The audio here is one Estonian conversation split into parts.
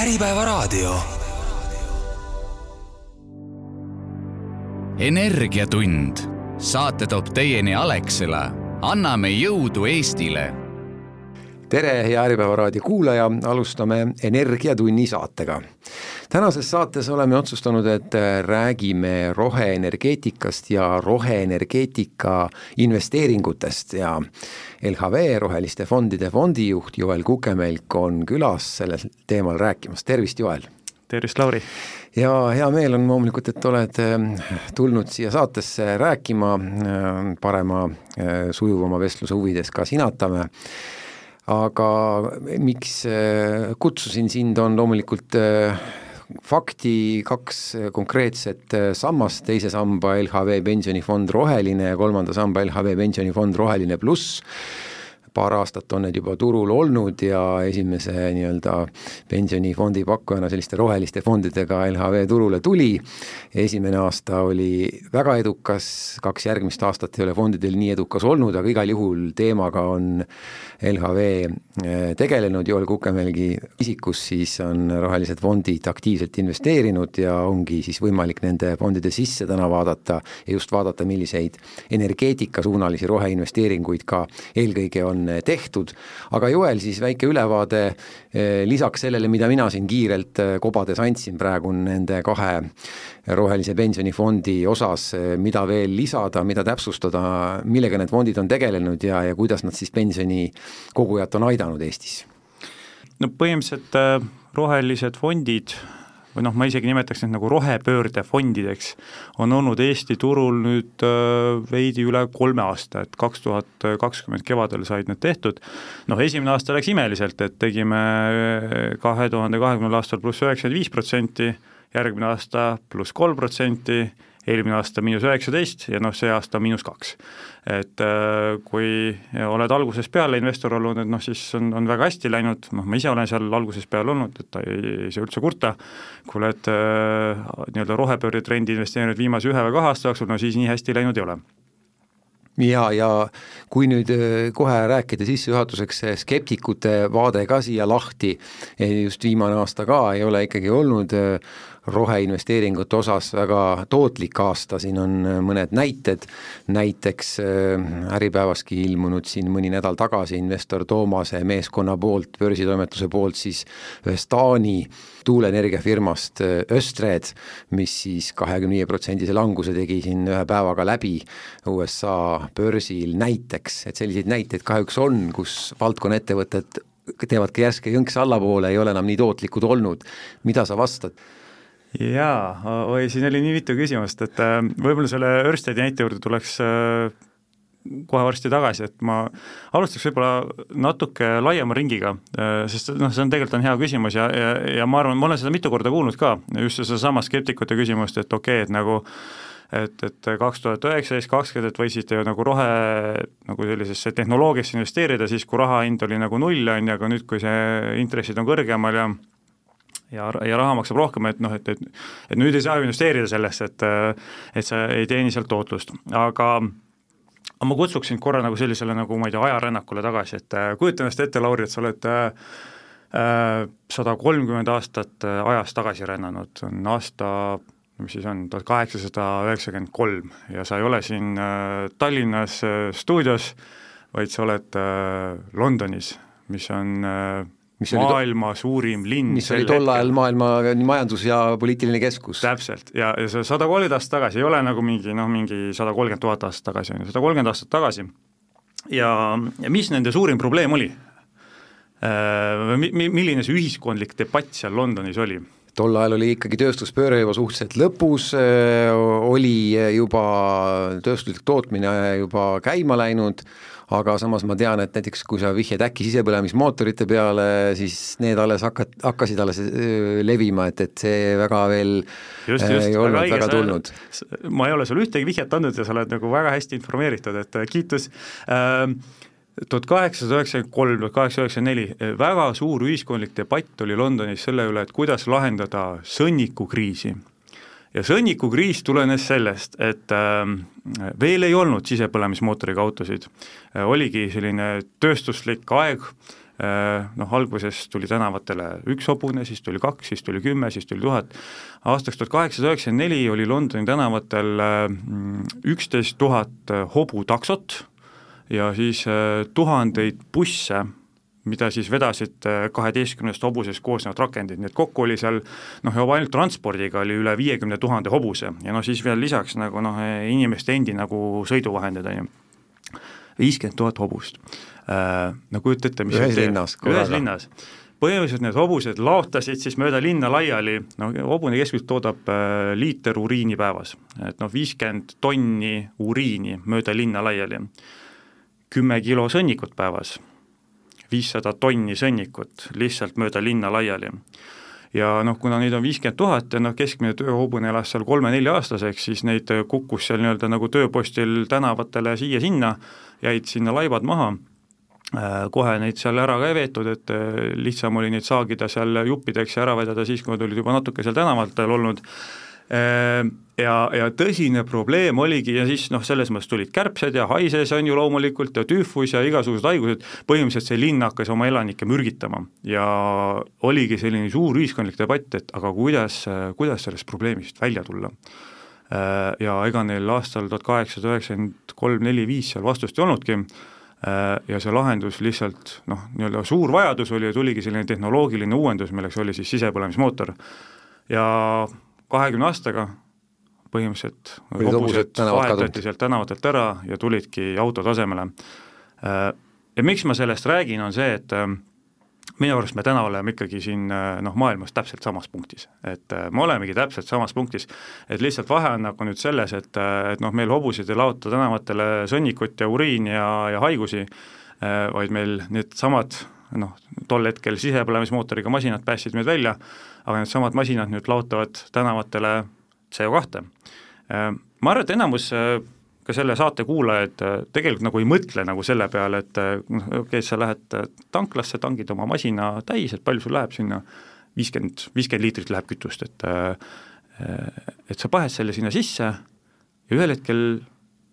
Äripäevaraadio. energiatund, saate toob teieni Alexela, anname jõudu Eestile tere, hea Äripäeva raadio kuulaja, alustame Energiatunni saatega. Tänases saates oleme otsustanud, et räägime roheenergeetikast ja roheenergeetika investeeringutest ja LHV Roheliste Fondide fondijuht Joel Kukemelk on külas sellel teemal rääkimas, tervist, Joel! tervist, Lauri! ja hea meel on loomulikult, et oled tulnud siia saatesse rääkima, parema, sujuvama vestluse huvides ka sinatame aga miks äh, kutsusin sind, on loomulikult äh, fakti kaks konkreetset äh, sammast, teise samba LHV pensionifond Roheline ja kolmanda samba LHV pensionifond Roheline pluss paar aastat on need juba turul olnud ja esimese nii-öelda pensionifondi pakkujana selliste roheliste fondidega LHV turule tuli. esimene aasta oli väga edukas, kaks järgmist aastat ei ole fondidel nii edukas olnud, aga igal juhul teemaga on LHV eh, tegelenud, Joel Kukemelgi isikus siis on rohelised fondid aktiivselt investeerinud ja ongi siis võimalik nende fondide sisse täna vaadata ja just vaadata, milliseid energeetikasuunalisi roheinvesteeringuid ka eelkõige on on tehtud, aga Joel, siis väike ülevaade eh, lisaks sellele, mida mina siin kiirelt kobades andsin praegu nende kahe rohelise pensionifondi osas, mida veel lisada, mida täpsustada, millega need fondid on tegelenud ja, ja kuidas nad siis pensionikogujat on aidanud Eestis? no põhimõtteliselt rohelised fondid või noh, ma isegi nimetaks neid nagu rohepöördefondideks, on olnud Eesti turul nüüd äh, veidi üle kolme aasta, et kaks tuhat kakskümmend kevadel said need tehtud, noh esimene aasta läks imeliselt, et tegime äh, kahe tuhande kahekümnendal aastal pluss üheksakümmend viis protsenti, järgmine aasta pluss kolm protsenti, eelmine aasta miinus üheksateist ja noh, see aasta miinus kaks. et äh, kui oled algusest peale investor olnud, et noh, siis on, on väga hästi läinud, noh, ma ise olen seal algusest peale olnud, et ei, ei saa üldse kurta, kui oled äh, nii-öelda rohepöörde trendi investeerinud viimase ühe või kahe aasta jooksul, no siis nii hästi läinud ei ole. Ja, ja kui nüüd äh, kohe rääkida sissejuhatuseks skeptikute vaade ka siia lahti, just viimane aasta ka ei ole ikkagi olnud roheinvesteeringute osas väga tootlik aasta, siin on äh, mõned näited, näiteks äh, Äripäevaski ilmunud siin mõni nädal tagasi investor Toomase meeskonna poolt, börsitoimetuse poolt siis ühest Taani tuuleenergiafirmast äh, Östred, mis siis kahekümne viie protsendise languse tegi siin ühe päevaga läbi USA börsil näiteks, et selliseid näiteid kahjuks on, kus valdkonna ettevõtted teevad ka järske jõnks allapoole, ei ole enam nii tootlikud olnud. mida sa vastad? Jaa, oi, siin oli nii mitu küsimust, et äh, võib-olla selle Örstedi näite juurde tuleks äh, kohe varsti tagasi, et ma alustaks võib-olla natuke laiema ringiga, äh, sest noh, see on tegelikult on hea küsimus ja, ja, ja ma arvan, ma olen seda mitu korda kuulnud ka, just sedasama skeptikute küsimust, et okei okay,, et nagu et, et kaks tuhat üheksateist, kakskümmend, et võisite ju nagu rohe, nagu sellisesse tehnoloogiasse investeerida siis, kui raha hind oli nagu null, on ju, aga nüüd, kui see intressid on kõrgemal ja ja, ja raha maksab rohkem, et noh, et, et et nüüd ei saa ju investeerida sellesse, et et sa ei teeni sealt tootlust, aga aga ma kutsuks sind korra nagu sellisele nagu ma ei tea, ajarännakule tagasi, et äh, kujuta ennast ette, Lauri, et sa oled äh, äh, sada kolmkümmend aastat ajas tagasi rännanud, on aasta mis siis on, tuhat kaheksasada üheksakümmend kolm. Ja sa ei ole siin Tallinnas stuudios, vaid sa oled Londonis, mis on maailma oli, suurim linn. mis oli tol ajal maailma majandus- ja poliitiline keskus. täpselt, ja, ja see sada kolmkümmend aastat tagasi ei ole nagu mingi noh, mingi sada kolmkümmend tuhat aastat tagasi, on ju, sada kolmkümmend aastat tagasi. ja, ja mis nende suurim probleem oli? Äh, mi-, milline see ühiskondlik debatt seal Londonis oli? tol ajal oli ikkagi tööstuspööre juba suhteliselt lõpus, äh, oli juba tööstuslik tootmine juba käima läinud, aga samas ma tean, et näiteks kui sa vihjad äkki sisepõlemismootorite peale, siis need alles hakkat-, hakkasid alles levima, et, et see väga veel just, just, ei olnud väga, väga tulnud. ma ei ole sulle ühtegi vihjet andnud ja sa oled nagu väga hästi informeeritud, et kiitus. Ähm, tuhat kaheksasada üheksakümmend kolm, tuhat kaheksasada üheksakümmend neli, väga suur ühiskondlik debatt oli Londonis selle üle, et kuidas lahendada sõnnikukriisi ja sõnnikukriis tulenes sellest, et äh, veel ei olnud sisepõlemismootoriga autosid. Äh,, oligi selline tööstuslik aeg. Noh, alguses tuli tänavatele üks hobune, siis tuli kaks, siis tuli kümme, siis tuli tuhat, aastaks tuhat kaheksasada üheksakümmend neli oli Londoni tänavatel üksteist tuhat hobutaksot ja siis tuhandeid busse mida siis vedasid äh, kaheteistkümnest hobusest koosnevad rakendid, nii et kokku oli seal noh, juba ainult transpordiga oli üle viiekümne tuhande hobuse. Ja noh, siis veel lisaks nagu noh, inimeste endi nagu sõiduvahendid, on ju. viiskümmend tuhat hobust. Äh,. no kujuta ette, mis ühes linnas korraga. ühes linnas. Põhimõtteliselt need hobused laotasid siis mööda linna laiali, no hobune keskmiselt toodab äh, liiter uriini päevas, et noh, viiskümmend tonni uriini mööda linna laiali, kümme kilo sõnnikut päevas viissada tonni sõnnikut lihtsalt mööda linna laiali. ja noh, kuna neid on viiskümmend tuhat ja noh, keskmine tööhobune elas seal kolme-nelja-aastaseks, siis neid kukkus seal nii-öelda nagu tööpostil tänavatele siia-sinna, jäid sinna laibad maha äh, kohe neid seal ära ka ei veetud, et äh, lihtsam oli neid saagida seal juppideks ja ära vedada siis, kui nad olid juba natuke seal tänavatel olnud ja, ja tõsine probleem oligi ja siis noh, selles mõttes tulid kärbsed ja haises on ju loomulikult ja tüüfus ja igasugused haigused, põhimõtteliselt see linn hakkas oma elanikke mürgitama ja oligi selline suur ühiskondlik debatt, et aga kuidas, kuidas sellest probleemist välja tulla. Ehm, ja ega neil aastal tuhat kaheksasada üheksakümmend kolm, neli, viis seal vastust ei olnudki. Ehm, ja see lahendus lihtsalt noh, nii-öelda suur vajadus oli ja tuligi selline tehnoloogiline uuendus, milleks oli siis sisepõlemismootor. Ja kahekümne aastaga põhimõtteliselt hobused vahetati sealt tänavatelt ära ja tulidki auto tasemele. Äh, ja miks ma sellest räägin, on see, et äh, minu arust me täna oleme ikkagi siin äh, noh, maailmas täpselt samas punktis, et me olemegi täpselt samas punktis, et lihtsalt vahe on nagu nüüd selles, et, et noh, meil hobused ei laota tänavatele sõnnikut ja uriini ja, ja haigusi, vaid meil needsamad noh, tol hetkel sisepõlemismootoriga masinad päästsid meid välja, aga needsamad masinad nüüd laotavad tänavatele CO2. Äh, ma arvan, et enamus äh, ka selle saate kuulajaid äh, tegelikult nagu ei mõtle nagu selle peale, et noh, okei okay,, sa lähed tanklasse, tangid oma masina täis, et palju sul läheb sinna, viiskümmend, viiskümmend liitrit läheb kütust, et et sa paned selle sinna sisse ja ühel hetkel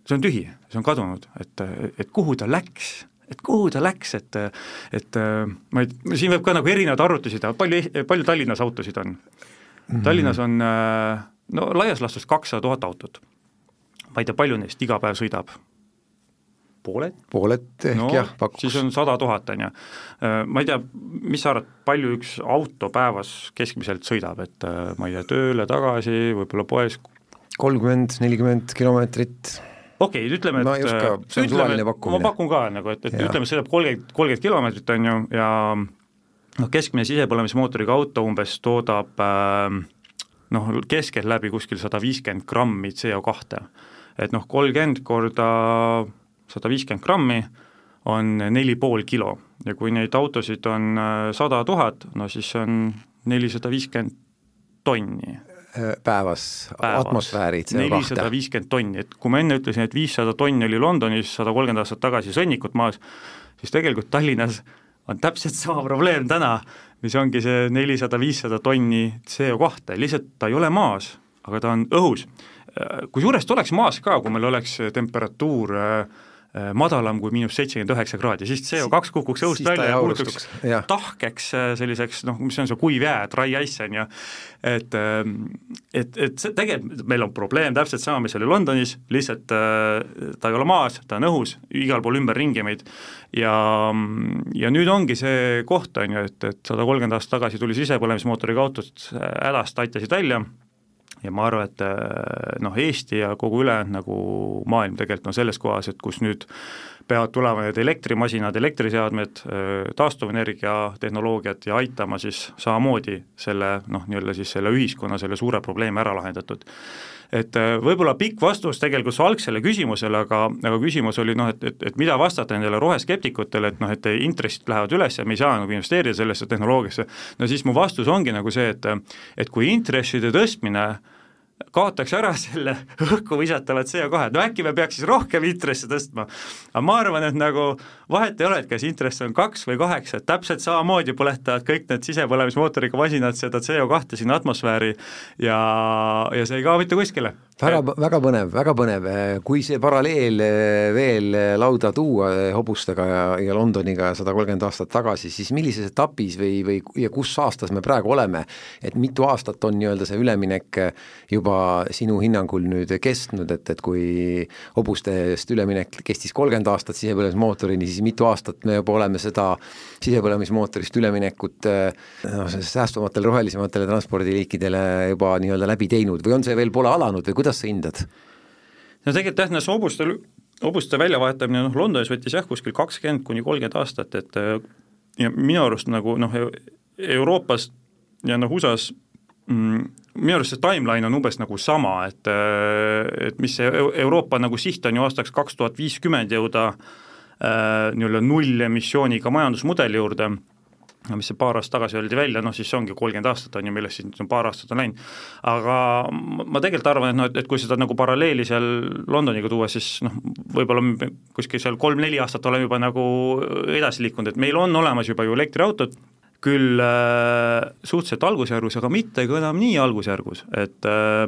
see on tühi, see on kadunud, et, et kuhu ta läks et kuhu ta läks, et, et ma ei, siin võib ka nagu erinevaid arvutusi teha, palju, palju Tallinnas autosid on mm? -hmm. Tallinnas on no laias laastus kakssada tuhat autot. ma ei tea, palju neist iga päev sõidab? pooled? pooled ehk no, jah, pakuks. siis on sada tuhat, on ju. Ma ei tea, mis sa arvad, palju üks auto päevas keskmiselt sõidab, et ma ei tea, tööle, tagasi, võib-olla poes kolmkümmend, nelikümmend kilomeetrit okei okay,, ütleme, et no ka, see on pakkumine. ma pakun ka nagu, et, et ja. ütleme, sõidab kolmkümmend, kolmkümmend kilomeetrit, on ju, ja noh, keskmine sisepõlemismootoriga auto umbes toodab äh, noh, keskeltläbi kuskil sada viiskümmend grammi CO kahte. et noh, kolmkümmend korda sada viiskümmend grammi on neli pool kilo ja kui neid autosid on äh, sada tuhat, no siis on nelisada viiskümmend tonni päevas, päevas atmosfääri CO2. nelisada viiskümmend tonni, et kui ma enne ütlesin, et viissada tonni oli Londonis sada kolmkümmend aastat tagasi sõnnikut maas, siis tegelikult Tallinnas on täpselt sama probleem täna, mis ongi see nelisada, viissada tonni CO2, lihtsalt ta ei ole maas, aga ta on õhus. Kusjuures ta oleks maas ka, kui meil oleks temperatuur äh, madalam kui miinus seitsekümmend üheksa kraadi, siis CO2 kukuks õhust välja ja muutuks tahkeks äh, selliseks noh, mis on see kuiv jää, dry ice on ju, et ähm, et, et see tegelikult, meil on probleem täpselt sama, mis oli Londonis, lihtsalt äh, ta ei ole maas, ta on õhus, igal pool ümberringi meid. Ja, ja nüüd ongi see koht, on ju, et, et sada kolmkümmend aastat tagasi tuli sisepõlemismootoriga autod hädast, aitasid välja ja ma arvan, et äh, noh, Eesti ja kogu ülejäänud nagu maailm tegelikult on selles kohas, et kus nüüd peavad tulema need elektrimasinad, elektriseadmed, äh, taastuvenergia tehnoloogiad ja aitama siis samamoodi selle noh, nii-öelda siis selle ühiskonna selle suure probleemi ära lahendatud et äh, võib-olla pikk vastus tegelikult su algsele küsimusele, aga, aga küsimus oli noh, et, et, et mida vastata nendele roheskeptikutele, et noh, et intressid lähevad üles ja me ei saa nagu investeerida sellesse tehnoloogiasse, no siis mu vastus ongi nagu see, et et kui intresside tõstmine äh, kaotaks ära selle õhku visatavad CO2, no äkki me peaks siis rohkem intresse tõstma. aga ma arvan, et nagu vahet ei ole, et kas intress on kaks või kaheksa, et täpselt samamoodi põletavad kõik need sisepõlemismootoriga masinad seda CO2 sinna atmosfääri ja, ja see ei kao mitte kuskile. Väga, väga põnev, väga põnev, kui see paralleel eh, veel lauda tuua eh, hobustega ja, ja Londoniga sada kolmkümmend aastat tagasi, siis millises etapis või, või ja kus aastas me praegu oleme, et mitu aastat on nii-öelda see üleminek juba sinu hinnangul nüüd kestnud, et, et kui hobustest üleminek kestis kolmkümmend aastat sisepõlemismootorini, siis mitu aastat me juba oleme seda sisepõlemismootorist üleminekut noh, säästvamatele, rohelisematele transpordiliikidele juba nii-öelda läbi teinud või on see veel pole alanud või kuidas sa hindad? no tegelikult jah, see hobuste, hobuste väljavahetamine noh, Londonis võttis jah, kuskil kakskümmend kuni kolmkümmend aastat, et äh, ja minu arust nagu noh, Euroopas ja noh, USA-s mm, minu arust see timeline on umbes nagu sama, et, äh, et mis see Euroopa nagu siht on ju aastaks kaks tuhat viiskümmend jõuda äh, nii-öelda nullemissiooniga majandusmudeli juurde mis see paar aastat tagasi öeldi välja, noh siis see ongi kolmkümmend aastat on ju, millest siin paar aastat on läinud. aga ma tegelikult arvan, et noh, et, et kui seda nagu paralleeli seal Londoniga tuua, siis noh, võib-olla kuskil seal kolm-neli aastat oleme juba nagu edasi liikunud, et meil on olemas juba ju elektriautod, küll äh, suhteliselt algusjärgus, aga mitte ka enam nii algusjärgus, et äh,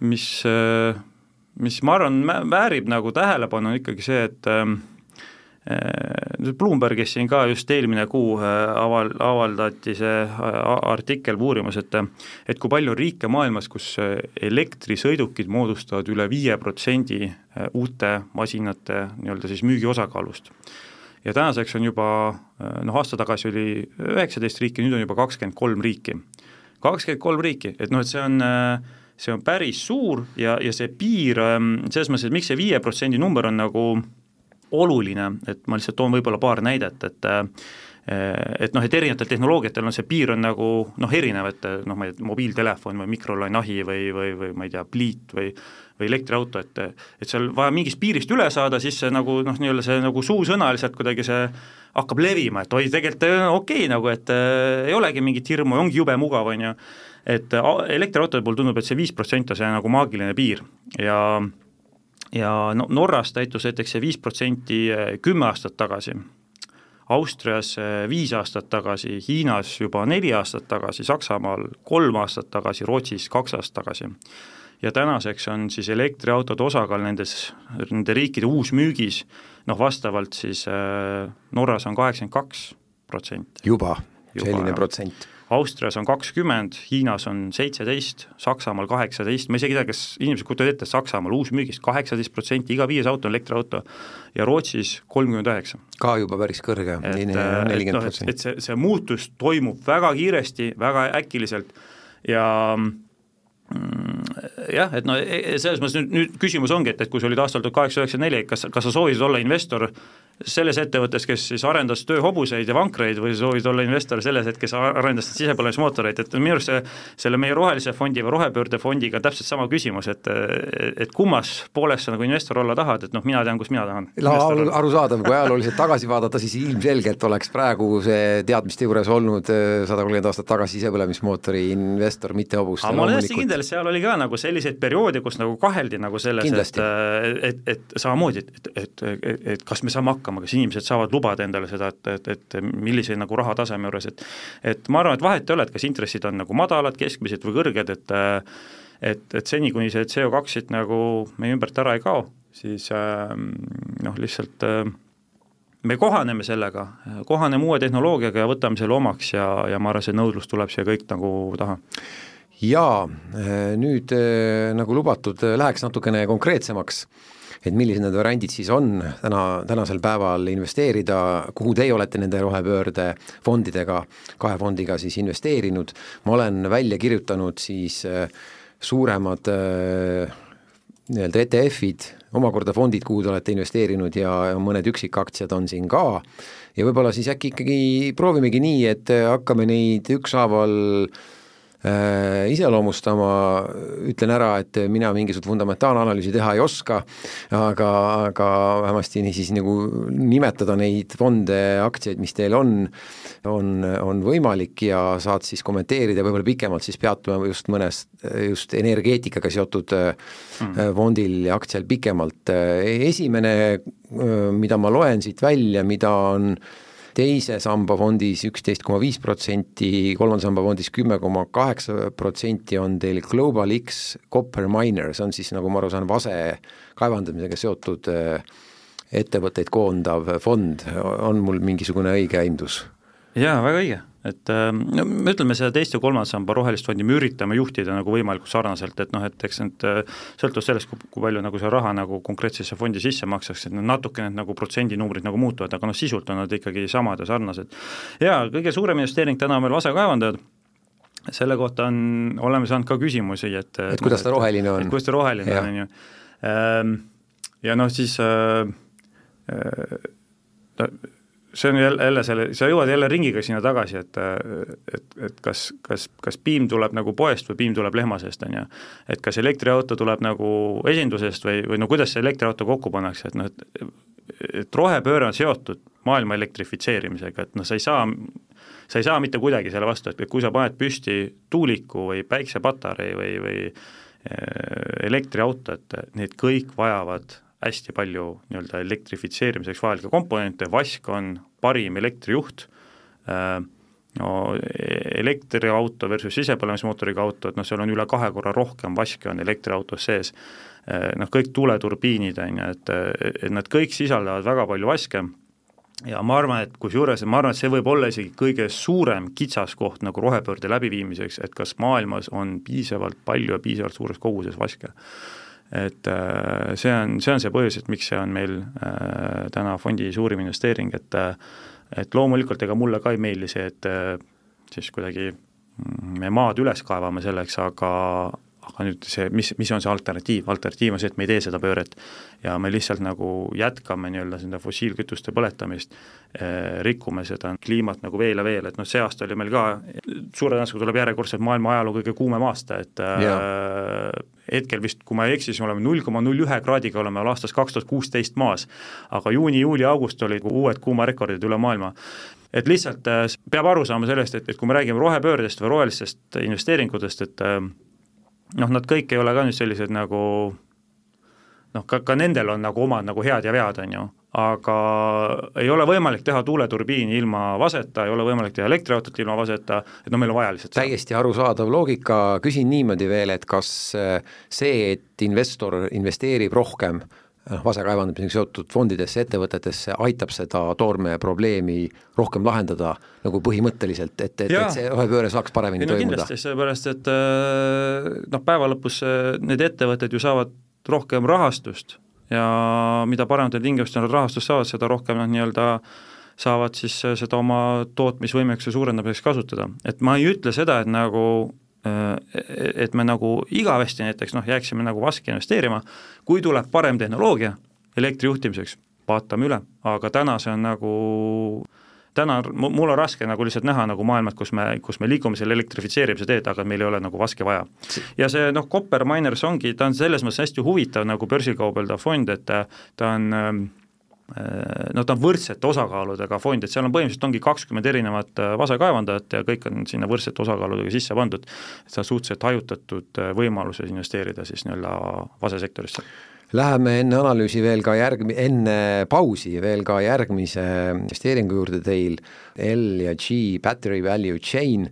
mis äh,, mis ma arvan, väärib nagu tähelepanu, on ikkagi see, et äh, Äh, Bloombergis siin ka just eelmine kuu äh, aval-, avaldati see äh, artikkel või uurimus, et et kui palju on riike maailmas, kus elektrisõidukid moodustavad üle viie protsendi uute masinate nii-öelda siis müügi osakaalust. ja tänaseks on juba noh, aasta tagasi oli üheksateist riiki, nüüd on juba kakskümmend kolm riiki. kakskümmend kolm riiki, et noh, et see on see on päris suur ja, ja see piir selles mõttes, et miks see viie protsendi number on nagu oluline, et ma lihtsalt toon võib-olla paar näidet, et et noh, et erinevatel tehnoloogiatel on see piir on nagu noh, erinev, et noh, ma ei tea, mobiiltelefon või mikrolaineahi või, või, või ma ei tea, pliit või või elektriauto, et et seal vaja mingist piirist üle saada, siis see nagu noh, nii-öelda see nagu suusõnaliselt kuidagi see hakkab levima, et oi, tegelikult okei okay, nagu, et äh, ei olegi mingit hirmu, ongi jube mugav, on ju, et elektriautode puhul tundub, et see viis protsenti on see nagu maagiline piir ja ja no Norras täitus näiteks see viis protsenti eh, kümme aastat tagasi, Austrias eh, viis aastat tagasi, Hiinas juba neli aastat tagasi, Saksamaal kolm aastat tagasi, Rootsis kaks aastat tagasi. ja tänaseks on siis elektriautode osakaal nendes, nende riikide uusmüügis noh, vastavalt siis eh, Norras on kaheksakümmend kaks protsenti. juba, selline protsent Austrias on kakskümmend, Hiinas on seitseteist, Saksamaal kaheksateist, ma isegi ei tea, kas inimesed kujutavad ette, Saksamaal uusmüügist kaheksateist protsenti, iga viies auto on elektriauto ja Rootsis kolmkümmend üheksa. ka juba päris kõrge, nelikümmend noh, protsenti. et see, see muutus toimub väga kiiresti, väga äkiliselt ja mm, jah, et no e, e, selles mõttes nüüd, nüüd küsimus ongi, et, et kui sa olid aastal tuhat kaheksasada üheksakümmend neli, kas, kas sa soovisid olla investor selles ettevõttes, kes siis arendas tööhobuseid ja vankreid või soovid olla investor selles, et kes arendas sisepõlemismootoreid, et minu arust see, selle meie rohelise fondi või rohepöördefondiga on täpselt sama küsimus, et et kummas pooles sa nagu investor olla tahad, et noh, mina tean, kus mina tahan. arusaadav, kui ajalooliselt tagasi vaadata, siis ilmselgelt oleks praegu see teadmiste juures olnud eh, sada kolmkümmend aastat tagasi sisepõlemismootori investor, mitte hobuste. ma olen hästi kindel, et seal oli ka nagu selliseid perioode, kus nagu kaheldi nagu selles, et et, et samamoodi, et, et, et, et kas me saame hakkama, kas inimesed saavad lubada endale seda, et, et, et millise nagu rahataseme juures, et et ma arvan, et vahet ei ole, et kas intressid on nagu madalad, keskmised või kõrged, et et, et seni, kuni see CO2 siit nagu meie ümbert ära ei kao, siis noh, lihtsalt me kohaneme sellega, kohaneme uue tehnoloogiaga ja võtame selle omaks ja, ja ma arvan, see nõudlus tuleb siia kõik nagu taha jaa, nüüd nagu lubatud, läheks natukene konkreetsemaks et millised need variandid siis on täna, tänasel päeval investeerida, kuhu teie olete nende rohepöörde fondidega, kahe fondiga siis investeerinud, ma olen välja kirjutanud siis suuremad nii-öelda ETF-id, omakorda fondid, kuhu te olete investeerinud ja mõned üksikaktsiad on siin ka, ja võib-olla siis äkki ikkagi proovimegi nii, et hakkame neid ükshaaval iseloomustama, ütlen ära, et mina mingisugust fundamentaalanalüüsi teha ei oska, aga, aga vähemasti niisiis nagu nimetada neid fonde, aktsiaid, mis teil on, on, on võimalik ja saad siis kommenteerida, võib-olla pikemalt siis peatuma just mõnes, just energeetikaga seotud mm. fondil ja aktsial pikemalt. esimene, mida ma loen siit välja, mida on teise samba fondis üksteist koma viis protsenti, kolmanda samba fondis kümme koma kaheksa protsenti on teil Global X Copper Miner, see on siis nagu ma aru saan, vase kaevandamisega seotud ettevõtteid koondav fond, on mul mingisugune õige aimdus? jaa, väga õige, et ähm, no me ütleme, seda teist ja kolmanda samba rohelist fondi me üritame juhtida nagu võimalikult sarnaselt, et noh, et eks need äh, sõltuvalt sellest, kui palju nagu see raha nagu konkreetsesse fondi sisse makstakse, et need natuke need nagu protsendinumbrid nagu muutuvad, aga noh, sisult on nad ikkagi samad ja sarnased. jaa, kõige suurem investeering täna on meil vasekaevandajad, selle kohta on, oleme saanud ka küsimusi, et et kuidas ta roheline on? kuidas ta roheline on, on ju. Ähm, ja noh, siis äh, äh, see on jälle, jälle selle, sa jõuad jälle ringiga sinna tagasi, et et, et kas, kas, kas piim tuleb nagu poest või piim tuleb lehma seest, on ju. et kas elektriauto tuleb nagu esindusest või, või no kuidas see elektriauto kokku pannakse, et noh, et et rohepööre on seotud maailma elektrifitseerimisega, et noh, sa ei saa, sa ei saa mitte kuidagi selle vastu, et kui sa paned püsti tuuliku või päiksepatarei või, või äh, elektriauto, et need kõik vajavad hästi palju nii-öelda elektrifitseerimiseks vajalikke komponente, vask on parim elektrijuht, äh, no elektriauto versus sisepõlemismootoriga auto, et noh, seal on üle kahe korra rohkem vaske on elektriautos sees, äh, noh kõik tuuleturbiinid, on ju, et, et nad kõik sisaldavad väga palju vaske. Ja ma arvan, et kusjuures ma arvan, et see võib olla isegi kõige suurem kitsaskoht nagu rohepöörde läbiviimiseks, et kas maailmas on piisavalt palju ja piisavalt suures koguses vaske et äh, see on, see on see põhjus, et miks see on meil äh, täna fondi suurim investeering, et äh, et loomulikult ega mulle ka ei meeldi see, et siis kuidagi me maad üles kaevame selleks, aga aga nüüd see, mis, mis on see alternatiiv, alternatiiv on see, et me ei tee seda pööret. Ja me lihtsalt nagu jätkame nii-öelda seda fossiilkütuste põletamist rikume seda kliimat nagu veel ja veel, et noh, see aasta oli meil ka, suure tõenäosusega tuleb järjekordselt maailma ajaloo kõige kuumem aasta, et äh, hetkel vist, kui ma ei eksi, siis me oleme null koma null ühe kraadiga oleme aastast kaks tuhat kuusteist maas, aga juuni, juuli, august olid uued kuumarekordid üle maailma. Et lihtsalt äh, peab aru saama sellest, et, et kui me räägime rohepöördest või rohelistest investeeringutest, et äh, noh, nad kõik ei ole ka nüüd sellised nagu noh, ka, ka nendel on nagu omad nagu head ja vead, on ju, aga ei ole võimalik teha tuuleturbiini ilma vaseta, ei ole võimalik teha elektriautot ilma vaseta, et no meil on vaja lihtsalt täiesti arusaadav loogika, küsin niimoodi veel, et kas see, et investor investeerib rohkem noh, vase kaevandamisega seotud fondidesse, ettevõtetesse, aitab seda toorme probleemi rohkem lahendada nagu põhimõtteliselt, et, et, et see rohepööre saaks paremini no, toimuda? kindlasti, sellepärast et äh, noh, päeva lõpus äh, need ettevõtted ju saavad rohkem rahastust ja mida parematel tingimustel nad rahastust saavad, seda rohkem nad nii-öelda saavad siis äh, seda oma tootmisvõimekuse suurendamiseks kasutada. et ma ei ütle seda, et nagu et me nagu igavesti näiteks noh, jääksime nagu vaske investeerima, kui tuleb parem tehnoloogia elektri juhtimiseks, vaatame üle, aga täna see on nagu täna mul on raske nagu lihtsalt näha nagu maailmat, kus me, kus me liigume selle elektrifitseerimise teed, aga meil ei ole nagu vaske vaja. ja see noh, Copper Miners ongi, ta on selles mõttes hästi huvitav nagu börsil kaubeldav fond, et ta, ta on ähm, no ta on võrdsete osakaaludega fond, et seal on põhimõtteliselt ongi kakskümmend erinevat äh, vasekaevandajat ja kõik on sinna võrdsete osakaaludega sisse pandud, et on suhteliselt hajutatud äh, võimaluses investeerida siis nii-öelda vasesektorisse. Läheme enne analüüsi veel ka järg-, enne pausi veel ka järgmise investeeringu juurde teil, L ja G Battery Value Chain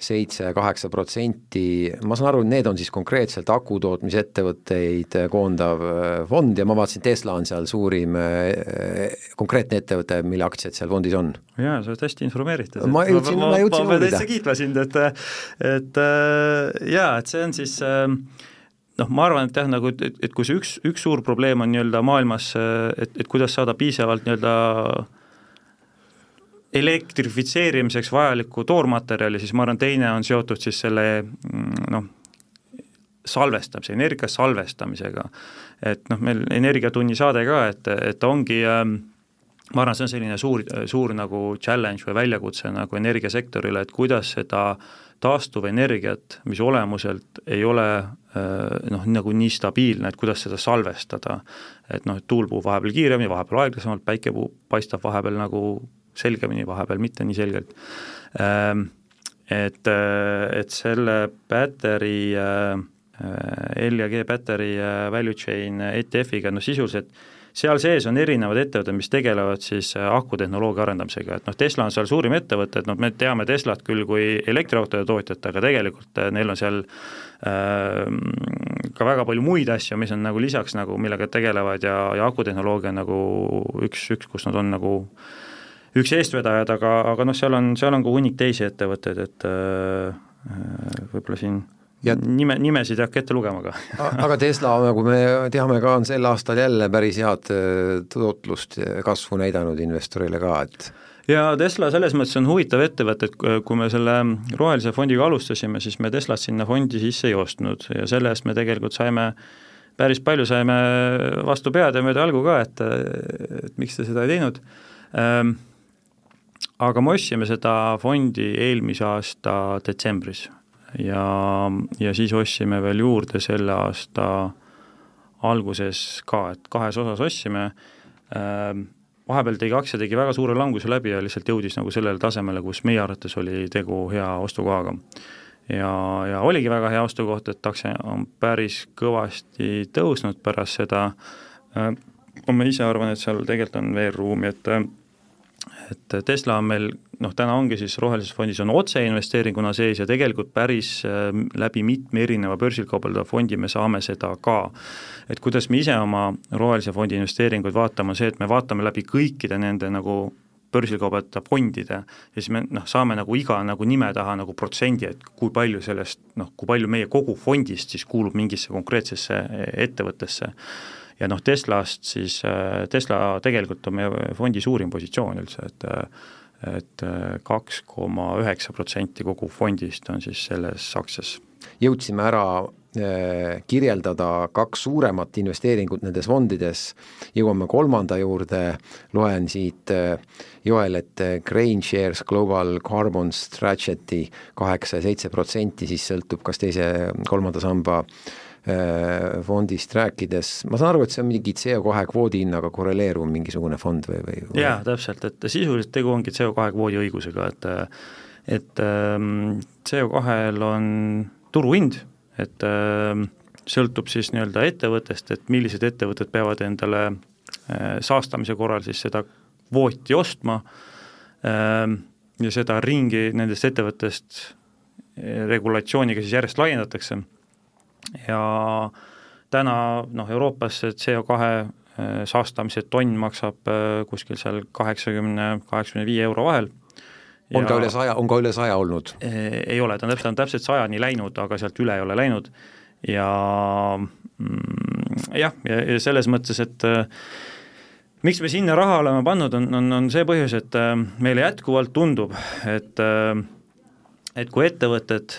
seitse-kaheksa protsenti, ma saan aru, et need on siis konkreetselt akutootmisettevõtteid koondav äh, fond ja ma vaatasin, Tesla on seal suurim äh, konkreetne ettevõte, mille aktsiad seal fondis on. jaa, sa oled hästi informeeritud. ma jõudsin, ma, jõudsin uurida. täitsa kiitma sind, et et äh, jaa, et see on siis noh, ma arvan, et jah, nagu et, et kui see üks, üks suur probleem on nii-öelda maailmas, et, et kuidas saada piisavalt nii-öelda elektrifitseerimiseks vajalikku toormaterjali, siis ma arvan, teine on seotud siis selle mm, noh, salvestamise, energia salvestamisega. et noh, meil Energiatunni saade ka, et, et ongi ähm, ma arvan, see on selline suur, suur nagu challenge või väljakutse nagu energiasektorile, et kuidas seda taastuvenergiat, mis olemuselt ei ole äh, noh, nagu nii stabiilne, et kuidas seda salvestada. et noh, et tuul puhub vahepeal kiiremini, vahepeal aeglasemalt, päike paistab vahepeal nagu selgemini, vahepeal mitte nii selgelt. Ähm, et, äh, et selle battery, äh, L ja G battery value chain ETF-iga, no sisuliselt seal sees on erinevad ettevõtted, mis tegelevad siis äh, akutehnoloogia arendamisega, et noh, Tesla on seal suurim ettevõte, et noh, me teame Teslat küll kui elektriautode tootjat, aga tegelikult äh, neil on seal äh, ka väga palju muid asju, mis on nagu lisaks nagu, millega tegelevad ja, ja akutehnoloogia on nagu üks, üks, kus nad on nagu üks eestvedajad, aga, aga noh, seal on, seal on ka hunnik teisi ettevõtteid, et äh võib-olla siin ja nime, nimesid ei hakka ette lugema ka aga Tesla, nagu me teame ka, on sel aastal jälle päris head äh, tootlust, kasvu näidanud investorile ka, et ja Tesla selles mõttes on huvitav ettevõte, et kui me selle rohelise fondiga alustasime, siis me Teslat sinna fondi sisse ei ostnud ja selle eest me tegelikult saime päris palju saime vastu pead ja mööda jalgu ka, et, et miks te seda ei teinud ähm,. aga me ostsime seda fondi eelmise aasta detsembris ja, ja siis ostsime veel juurde selle aasta alguses ka, et kahes osas ostsime äh,, vahepeal tegi aktsia, tegi väga suure languse läbi ja lihtsalt jõudis nagu sellele tasemele, kus meie arvates oli tegu hea ostukohaga. ja, ja oligi väga hea ostukoht, et aktsia on päris kõvasti tõusnud pärast seda äh,, ma ise arvan, et seal tegelikult on veel ruumi, et et Tesla on meil noh, täna ongi siis rohelises fondis on otseinvesteeringuna sees ja tegelikult päris äh, läbi mitme erineva börsil kaubeldava fondi me saame seda ka. et kuidas me ise oma rohelise fondi investeeringuid vaatame, on see, et me vaatame läbi kõikide nende nagu börsil kaubelda fondide ja siis me noh, saame nagu iga nagu nime taha nagu protsendi, et kui palju sellest noh, kui palju meie kogu fondist siis kuulub mingisse konkreetsesse ettevõttesse ja noh, Teslast siis, äh, Tesla tegelikult on meie fondi suurim positsioon üldse, et äh, et äh, kaks koma üheksa protsenti kogu fondist on siis selles aktsias. jõudsime ära kirjeldada kaks suuremat investeeringut nendes fondides, jõuame kolmanda juurde, loen siit Joel, et Grain Shares Global Carbon Strategy kaheksa ja seitse protsenti, siis sõltub, kas teise, kolmanda samba fondist rääkides, ma saan aru, et see on mingi CO2 kvoodi hinnaga korreleeruv mingisugune fond või, või, või...? jaa, täpselt, et sisuliselt tegu ongi CO2 kvoodi õigusega, et et ähm, CO2-l on turuhind, et ähm, sõltub siis nii-öelda ettevõttest, et millised ettevõtted peavad endale äh, saastamise korral siis seda kvooti ostma ähm, ja seda ringi nendest ettevõttest äh, regulatsiooniga siis järjest laiendatakse ja täna noh, Euroopas see CO2 äh, saastamise tonn maksab äh, kuskil seal kaheksakümne, kaheksakümne viie euro vahel. on ka üle saja, on ka üle saja olnud? Äh, ei ole, ta on täpselt, on täpselt sajani läinud, aga sealt üle ei ole läinud ja mm, jah, ja, ja selles mõttes, et miks me sinna raha oleme pannud, on, on, on see põhjus, et meile jätkuvalt tundub, et äh, et kui ettevõtted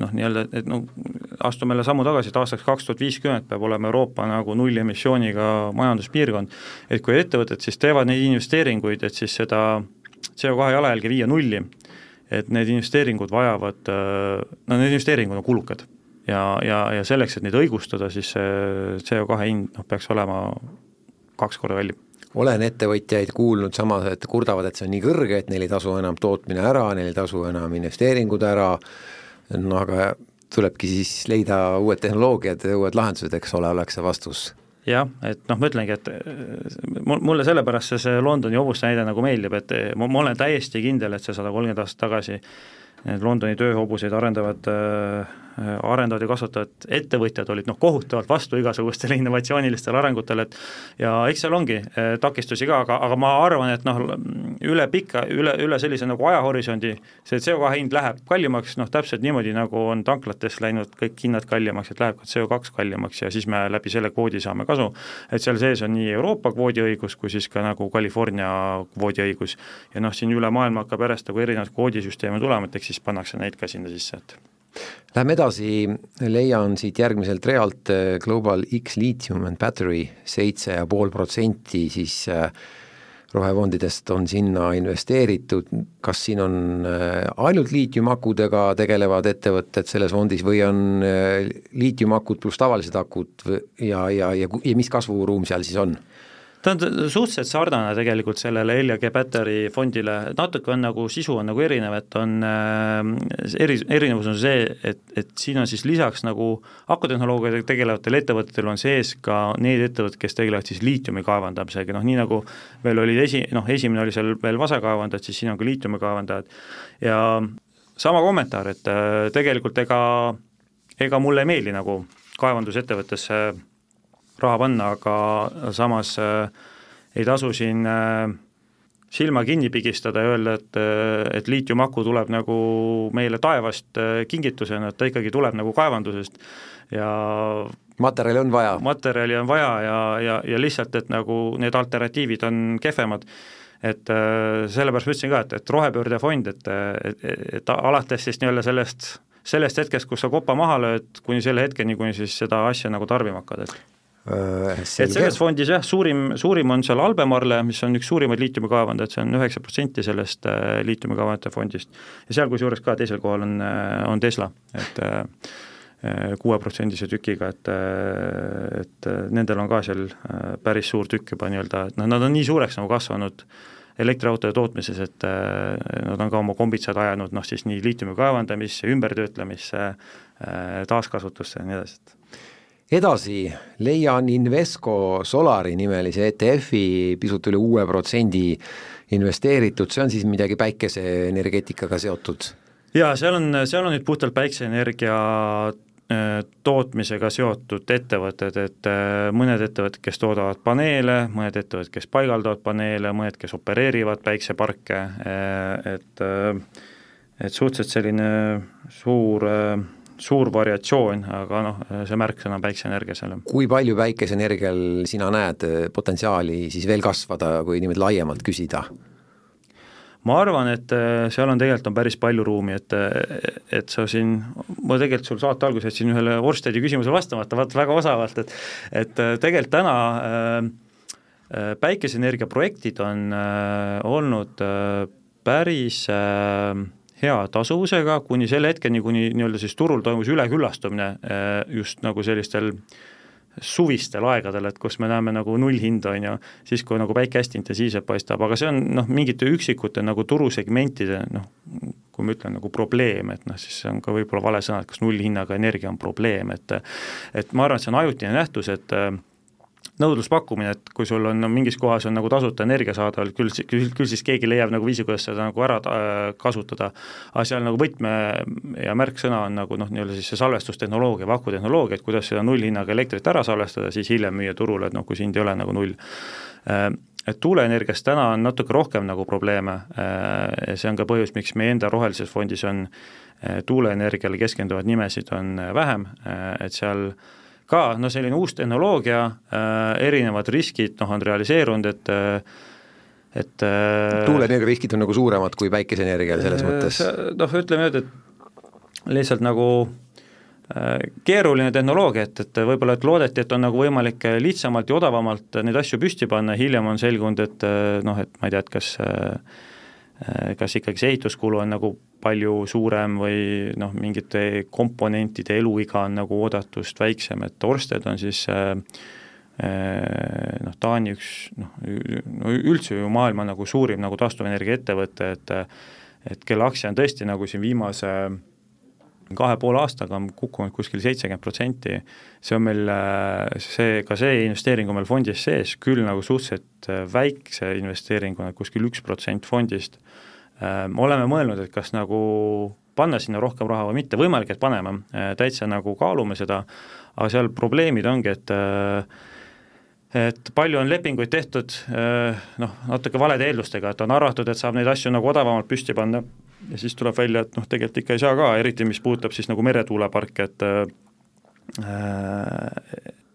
noh, nii-öelda, et noh, astume jälle sammu tagasi, et aastaks kaks tuhat viiskümmend peab olema Euroopa nagu nullemissiooniga majanduspiirkond, et kui ettevõtted siis teevad neid investeeringuid, et siis seda CO2 jalajälge viia nulli, et need investeeringud vajavad, no need investeeringud on kulukad. ja, ja, ja selleks, et neid õigustada, siis see CO2 hind noh, peaks olema kaks korda kallim olen ettevõtjaid kuulnud samas, et kurdavad, et see on nii kõrge, et neil ei tasu enam tootmine ära, neil ei tasu enam investeeringud ära, no aga tulebki siis leida uued tehnoloogiad ja uued lahendused, eks ole, oleks see vastus. Jah, et noh, ma ütlengi, et äh, mulle sellepärast see, see Londoni hobuste näide nagu meeldib, et ma, ma olen täiesti kindel, et see sada kolmkümmend aastat tagasi need Londoni tööhobuseid arendavad äh, arendavad ja kasvatavad ettevõtjad olid noh, kohutavalt vastu igasugustele innovatsioonilistele arengutele, et ja eks seal ongi äh, takistusi ka, aga, aga ma arvan, et noh, üle pika, üle, üle sellise nagu ajahorisondi see CO2 hind läheb kallimaks, noh täpselt niimoodi, nagu on tanklates läinud kõik hinnad kallimaks, et läheb ka CO2 kallimaks ja siis me läbi selle kvoodi saame kasu, et seal sees on nii Euroopa kvoodiõigus kui siis ka nagu California kvoodiõigus. ja noh, siin üle maailma hakkab järjest nagu erinevaid kvoodisüsteeme tulema, et eks siis pannakse neid ka sinna sisse, et Läheme edasi, leian siit järgmiselt realt äh, Global X Lithium and Battery seitse ja pool protsenti siis äh, rohefondidest on sinna investeeritud, kas siin on äh, ainult liitiumakudega tegelevad ettevõtted selles fondis või on liitiumakud pluss tavalised akud ja, ja, ja, ja mis kasvuruum seal siis on? Ta on suhteliselt sarnane tegelikult sellele LG Battery fondile, natuke on nagu, sisu on nagu erinev, et on äh, eri, erinevus on see, et, et siin on siis lisaks nagu akutehnoloogiaga tegelevatel ettevõtetel on sees ka need ettevõtted, kes tegelevad siis liitiumi kaevandamisega, noh nii nagu veel olid esi, noh esimene oli seal veel vasakaevandajad, siis siin on ka liitiumi kaevandajad. Ja sama kommentaar, et äh, tegelikult ega, ega mulle ei meeldi nagu kaevandusettevõttesse raha panna, aga samas äh, ei tasu siin äh, silma kinni pigistada ja öelda, et, äh, et liitiumaku tuleb nagu meile taevast kingitusena, et ta ikkagi tuleb nagu kaevandusest ja materjali on vaja. materjali on vaja ja, ja, ja lihtsalt, et nagu need alternatiivid on kehvemad et sellepärast ma ütlesin ka, et, et rohepöördefond, et, et, et alates siis nii-öelda sellest, sellest hetkest, kus sa kopa maha lööd, kuni selle hetkeni, kuni siis seda asja nagu tarbima hakkad, et Äh, et selles fondis jah, suurim, suurim on seal Albemarle, mis on üks suurimaid liitiumikaevandajaid, see on üheksa protsenti sellest äh, liitiumikaevandajate fondist. ja seal kusjuures ka teisel kohal on, äh, on Tesla, et kuueprotsendise tükiga, et, et nendel on ka seal päris suur tükk juba nii-öelda, et noh, nad on nii suureks nagu kasvanud elektriautode tootmises, et nad on ka oma kombitsad ajanud noh, siis nii liitiumi kaevandamisse, ümbertöötlemisse, taaskasutusse ja nii edasi, et edasi leian Invesco Solari nimelise ETF-i pisut üle uue protsendi investeeritud, see on siis midagi päikeseenergeetikaga seotud? jaa, seal on, seal on nüüd puhtalt päikseenergia äh, tootmisega seotud ettevõtted, et äh, mõned ettevõtted, kes toodavad paneele, mõned ettevõtted, kes paigaldavad paneele, mõned, kes opereerivad päikseparke, äh, et et suhteliselt selline suur suur variatsioon, aga noh, see märksõna on päikseenergia seal. kui palju päikeseenergial sina näed eh, potentsiaali siis veel kasvada, kui niimoodi laiemalt küsida? ma arvan, et eh, seal on tegelikult on päris palju ruumi, et, et sa siin, ma tegelikult sul saate alguses jätsin ühele Orstedi küsimusele vastamata, vaata väga osavalt, et et eh, tegelikult täna äh, päikeseenergia projektid on äh, olnud äh, päris äh, hea tasuvusega kuni selle hetkeni, kuni nii-öelda siis turul toimus üleküllastumine eh, just nagu sellistel suvistel aegadel, et kus me näeme nagu nullhinda, on ju, siis kui nagu päike hästi intensiivselt paistab, aga see on noh, mingite üksikute nagu turusegmentide noh, kui ma ütlen nagu probleem, et noh, siis see on ka võib-olla vale sõna, et kas nullhinnaga energia on probleem, et et ma arvan, et see on ajutine nähtus, et nõudluspakkumine, et kui sul on no, mingis kohas on nagu tasuta energia saadaval, küll, küll, küll siis keegi leiab nagu viisi, kuidas seda nagu ära äh, kasutada, aga seal nagu võtme ja märksõna on nagu noh, nii-öelda siis see salvestustehnoloogia, vakutehnoloogia, et kuidas seda nullhinnaga elektrit ära salvestada, siis hiljem müüa turule, et noh, kui hind ei ole nagu null. Äh, et tuuleenergias täna on natuke rohkem nagu probleeme äh, see on ka põhjus, miks meie enda rohelises fondis on tuuleenergiale keskenduvaid nimesid on vähem, et seal äh, ka noh, selline uus tehnoloogia äh,, erinevad riskid noh, on realiseerunud, et äh, et äh, tuuleenergia riskid on nagu suuremad kui päikeseenergial selles mõttes? noh, ütleme nüüd, et lihtsalt nagu keeruline tehnoloogia, et, et võib-olla, et loodeti, et on nagu võimalik lihtsamalt ja odavamalt neid asju püsti panna, hiljem on selgunud, et noh, et ma ei tea, et kas Äh, kas ikkagi see ehituskulu on nagu palju suurem või noh, mingite komponentide eluiga on nagu oodatust väiksem, et Orsted on siis äh, äh, noh, Taani üks noh, no üldse ju maailma nagu suurim nagu taastuvenergia ettevõte, et et kelle aktsia on tõesti nagu siin viimase kahe poole aastaga on kukkunud kuskil seitsekümmend protsenti, see on meil, see, ka see investeering on meil fondis sees, küll nagu suhteliselt väikse investeeringuna, kuskil üks protsent fondist, oleme mõelnud, et kas nagu panna sinna rohkem raha või mitte, võimalik, et paneme, täitsa nagu kaalume seda, aga seal probleemid ongi, et et palju on lepinguid tehtud noh, natuke valede eeldustega, et on arvatud, et saab neid asju nagu odavamalt püsti panna ja siis tuleb välja, et noh, tegelikult ikka ei saa ka, eriti mis puudutab siis nagu meretuuleparke, et äh,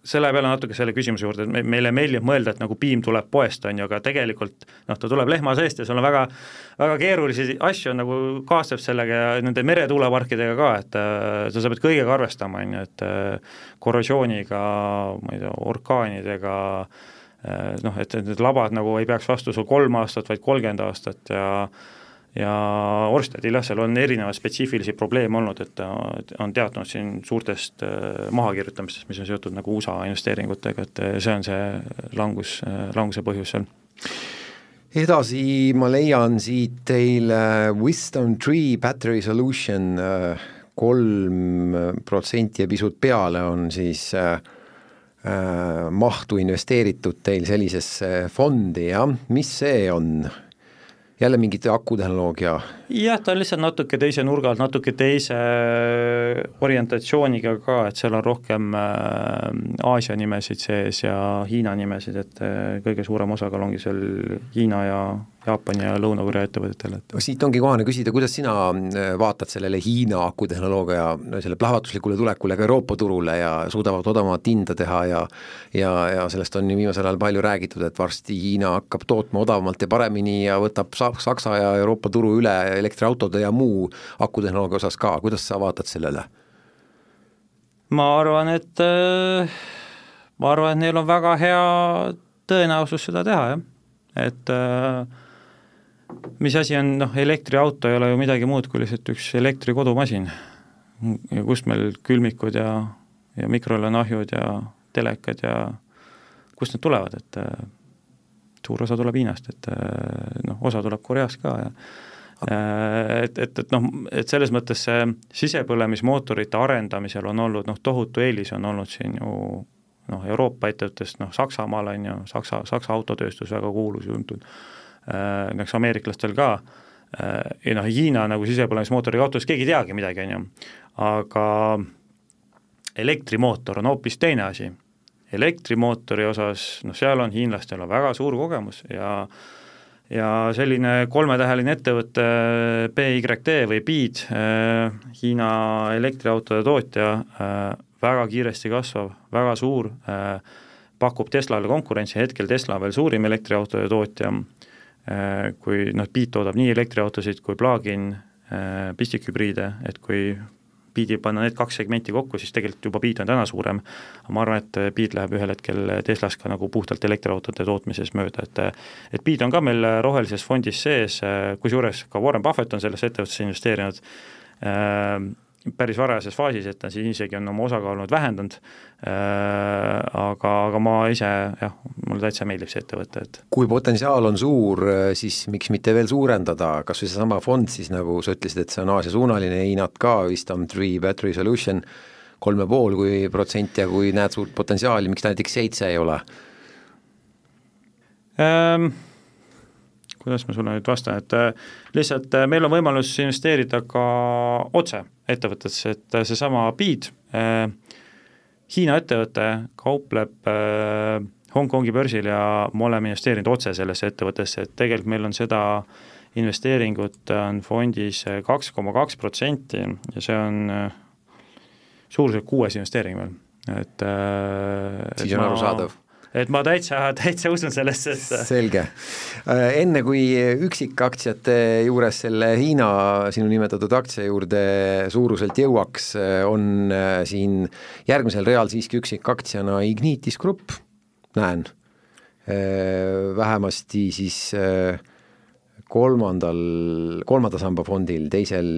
selle peale natuke selle küsimuse juurde, et me, meile meeldib mõelda, et nagu piim tuleb poest, on ju, aga tegelikult noh, ta tuleb lehma seest ja seal on väga, väga keerulisi asju nagu kaasneb sellega ja nende meretuuleparkidega ka, et äh, sa pead kõigega arvestama, on ju, et äh, korrosiooniga, ma ei tea, orkaanidega äh,, noh, et, et need labad nagu ei peaks vastu sul kolm aastat, vaid kolmkümmend aastat ja ja Orstedil jah, seal on erinevaid spetsiifilisi probleeme olnud, et on teatanud siin suurtest äh, mahakirjutamistest, mis on seotud nagu USA investeeringutega, et äh, see on see langus, äh, languse põhjus seal edasi ma leian siit teile Wisdom Tree Battery Solution kolm protsenti ja pisut peale on siis äh, mahtu investeeritud teil sellisesse fondi, jah, mis see on? Jälle mingit akutehnoloogia? Jah, ta on lihtsalt natuke teise nurga alt, natuke teise orientatsiooniga ka, et seal on rohkem äh, Aasia nimesid sees ja Hiina nimesid, et äh, kõige suurem osakaal ongi seal Hiina ja Jaapani ja Lõuna-Korea ettevõtetel, et siit ongi kohane küsida, kuidas sina äh, vaatad sellele Hiina akutehnoloogia selle plahvatuslikule tulekule ka Euroopa turule ja suudavad odavamat hinda teha ja ja, ja sellest on ju viimasel ajal palju räägitud, et varsti Hiina hakkab tootma odavamalt ja paremini ja võtab Saksa ja Euroopa turu üle elektriautode ja muu akutehnoloogia osas ka, kuidas sa vaatad sellele? ma arvan, et äh, ma arvan, et neil on väga hea tõenäosus seda teha, jah, et äh, mis asi on, noh, elektriauto ei ole ju midagi muud kui lihtsalt üks elektrikodumasin. ja kust meil külmikud ja, ja mikrolaineahjud ja telekad ja kust need tulevad, et äh, suur osa tuleb Hiinast, et noh, osa tuleb Koreast ka ja et, et, et noh, et selles mõttes see sisepõlemismootorite arendamisel on olnud noh, tohutu eelis on olnud siin ju noh, Euroopa ettevõttest, noh Saksamaal on ju, Saksa, Saksa autotööstus väga kuulus, tuntud. Äh, näiteks ameeriklastel ka, äh, ja noh, Hiina nagu sisepõlemismootoriga autos keegi ei teagi midagi, on ju, aga elektrimootor on hoopis teine asi. elektrimootori osas, noh seal on hiinlastel on väga suur kogemus ja ja selline kolmetäheline ettevõte BYD või BYD, äh, Hiina elektriautode tootja, väga kiiresti kasvav, väga suur, pakub Teslale konkurentsi, hetkel Tesla veel suurim elektriautode tootja Äh, kui noh, Beat toodab nii elektriautosid kui plug-in äh, pistikhübriide, et kui Beati panna need kaks segmenti kokku, siis tegelikult juba Beat on täna suurem, ma arvan, et Beat läheb ühel hetkel Teslas ka nagu puhtalt elektriautode tootmises mööda, et et Beat on ka meil rohelises fondis sees, kusjuures ka Warren Buffett on sellesse ettevõttesse investeerinud, äh, päris varajases faasis, et ta siin isegi on oma osakaalu nüüd vähendanud äh,, aga, aga ma ise jah, mulle täitsa meeldib see ettevõte, et kui potentsiaal on suur, siis miks mitte veel suurendada, kas või seesama fond siis, nagu sa ütlesid, et see on Aasia-suunaline, Hiinat ka, Wisdom Tree Battery Solution, kolm ja pool kui protsenti ja kui näed suurt potentsiaali, miks ta näiteks seitse ei ole ähm,? Kuidas ma sulle nüüd vastan, et äh, lihtsalt äh, meil on võimalus investeerida ka otse ettevõtetesse, et äh, seesama Beat äh,, Hiina ettevõte kaupleb äh, Hongkongi börsil ja me oleme investeerinud otse sellesse ettevõttesse, et tegelikult meil on seda investeeringut on fondis kaks koma kaks protsenti ja see on suuruselt kuues investeering veel, et siis on arusaadav et ma täitsa, täitsa usun sellesse, et selge. Äh, enne kui üksikaktsiate juures selle Hiina sinu nimetatud aktsia juurde suuruselt jõuaks, äh, on äh, siin järgmisel real siiski üksikaktsiana Ignitis Grupp, näen, vähemasti siis äh, kolmandal, kolmanda samba fondil, teisel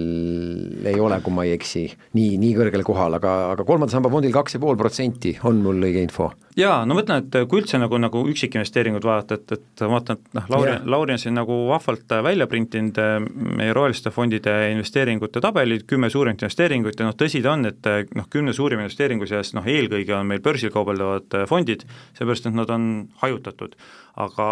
ei ole, kui ma ei eksi, nii, nii kõrgel kohal, aga, aga kolmanda samba fondil kaks ja pool protsenti, on mul õige info? jaa, no ma ütlen, et kui üldse nagu, nagu üksikinvesteeringuid vaadata, et, et vaatan, et noh, Lauri Lauri on siin nagu vahvalt välja printinud äh, meie roheliste fondide investeeringute tabelid, kümme suurimat investeeringut ja noh, tõsi ta on, et äh, noh, kümne suurima investeeringu seas noh, eelkõige on meil börsil kaubeldavad äh, fondid, seepärast et nad on hajutatud, aga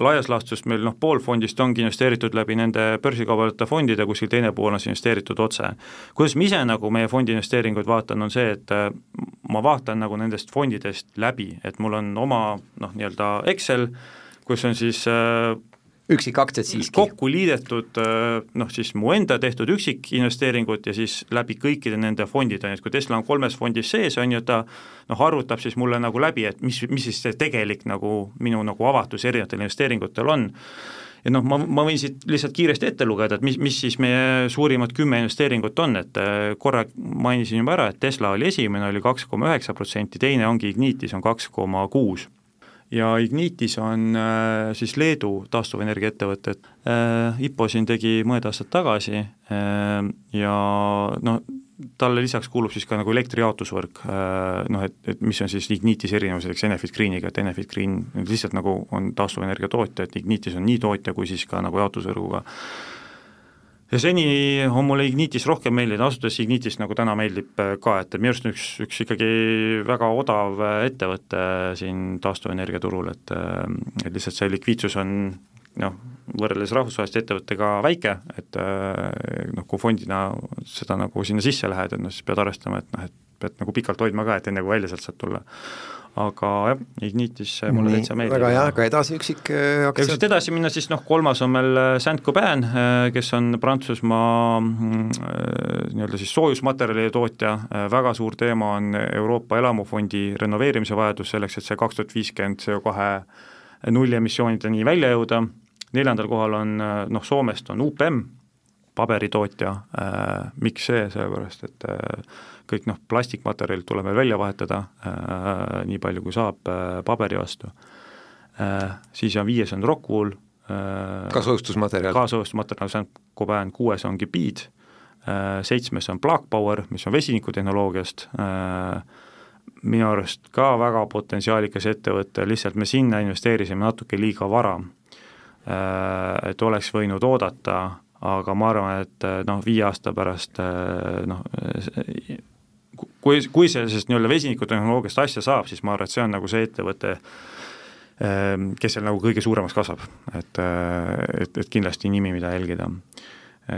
laias laastus meil noh, pool fondist ongi investeeritud läbi nende börsikaubaldatud fondide, kuskil teine pool on siis investeeritud otse. kuidas ma ise nagu meie fondi investeeringuid vaatan, on see, et äh, ma vaatan nagu nendest fondidest läbi, et mul on oma noh, nii-öelda Excel, kus on siis äh, üksikaktsiad siiski? kokku liidetud äh, noh, siis mu enda tehtud üksikinvesteeringud ja siis läbi kõikide nende fondide, on ju, et kui Tesla on kolmes fondis sees, on ju, ta noh, arvutab siis mulle nagu läbi, et mis, mis siis see tegelik nagu minu nagu avatus erinevatel investeeringutel on ja noh, ma, ma võin siit lihtsalt kiiresti ette lugeda, et mis, mis siis meie suurimad kümme investeeringut on, et äh, korra mainisin juba ära, et Tesla oli esimene, oli kaks koma üheksa protsenti, teine ongi Ignitis, on kaks koma kuus ja Ignitis on äh, siis Leedu taastuvenergia ettevõte, et äh, IPO siin tegi mõned aastad tagasi äh, ja noh, talle lisaks kuulub siis ka nagu elektrijaotusvõrk, noh et, et mis on siis Ignitis erinevuseks Enefit Greeniga, et Enefit Green lihtsalt nagu on taastuvenergia tootja, et Ignitis on nii tootja kui siis ka nagu jaotusvõrguga ja seni on mulle Ignitis rohkem meeldinud, ausalt öeldes Ignitis nagu täna meeldib äh, ka, et minu arust üks, üks ikkagi väga odav äh, ettevõte siin taastuvenergia turul, et äh, et lihtsalt see likviidsus on noh, võrreldes rahvusvaheliste ettevõttega väike, et noh, kui fondina seda nagu sinna sisse lähed, et noh, siis pead arvestama, et noh, et pead nagu pikalt hoidma ka, et enne kui välja sealt saad tulla aga jah, Ignitis mulle täitsa meeldib. väga hea, aga edasi üksik äh, aktsiad? ja kui siit edasi minna, siis noh, kolmas on meil äh, Saint-Gobain, äh, kes on Prantsusmaa mm, nii-öelda siis soojusmaterjalide tootja, väga suur teema on Euroopa elamufondi renoveerimise vajadus selleks, et see kaks tuhat viiskümmend CO2 nullemissioonideni välja jõuda, neljandal kohal on noh, Soomest on UPM, paberitootja äh,, miks see, sellepärast et äh, kõik noh, plastikmaterjalid tuleb veel välja vahetada äh,, nii palju kui saab paberi vastu siis on viies on Rockwool kaasojustusmaterjal, kaasojustusmaterjal, see on Cobain, kuues on Gebiid äh,, seitsmes on Black Power, mis on vesinikutehnoloogiast minu arust ka väga potentsiaalikas ettevõte, lihtsalt me sinna investeerisime natuke liiga vara. Et oleks võinud oodata aga ma arvan, et noh, viie aasta pärast noh, kui, kui sellest nii-öelda vesinikutehnoloogiast asja saab, siis ma arvan, et see on nagu see ettevõte, ehm, kes seal nagu kõige suuremaks kasvab, et, et, et kindlasti nimi, mida jälgida.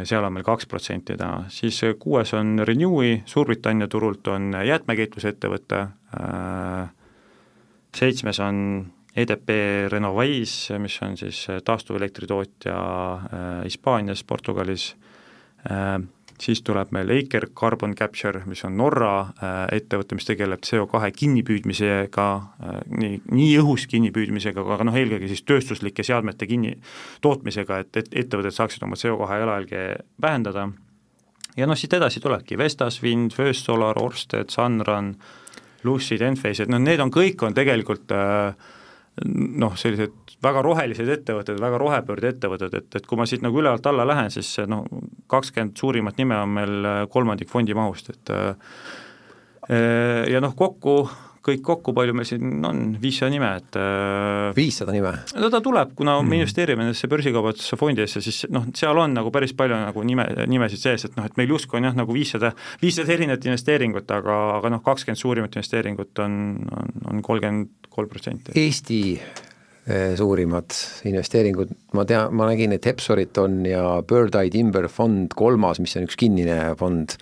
seal on meil kaks protsenti täna, siis kuues on Renewi, Suurbritannia turult on jäätmekäitlusettevõte, seitsmes on EDP Renovais, mis on siis taastuvelektritootja Hispaanias, Portugalis, siis tuleb meil Aker Carbon Capture, mis on Norra äh, ettevõte, mis tegeleb CO2 kinnipüüdmisega äh,, nii, nii õhus kinnipüüdmisega, aga noh, eelkõige siis tööstuslike seadmete kinni, tootmisega, et, et ettevõtted saaksid oma CO2 jalajälge vähendada, ja noh, siit edasi tulebki Vestas Wind, First Solar, Orsted, Sunrun, Lucid, Enphase, et noh, need on kõik, on tegelikult äh, noh, sellised väga rohelised ettevõtted, väga rohepöörde ettevõtted, et, et kui ma siit nagu ülevalt alla lähen, siis noh, kakskümmend suurimat nime on meil kolmandik fondi mahust, et äh, ja noh, kokku kõik kokku, palju meil siin on, viissada nime, et äh, viissada nime? no ta tuleb, kuna mm. me investeerime nendesse börsikaubanduse fondidesse, siis noh, seal on nagu päris palju nagu nime, nimesid sees, et noh, et meil justkui on jah, nagu viissada, viissada erinevat investeeringut, aga, aga noh, kakskümmend suurimat investeeringut on, on, on kolmkümmend kolm protsenti. Eesti eh, suurimad investeeringud, ma tean, ma nägin, et Hepsorit on ja Bird Eye Timber fond kolmas, mis on üks kinnine fond,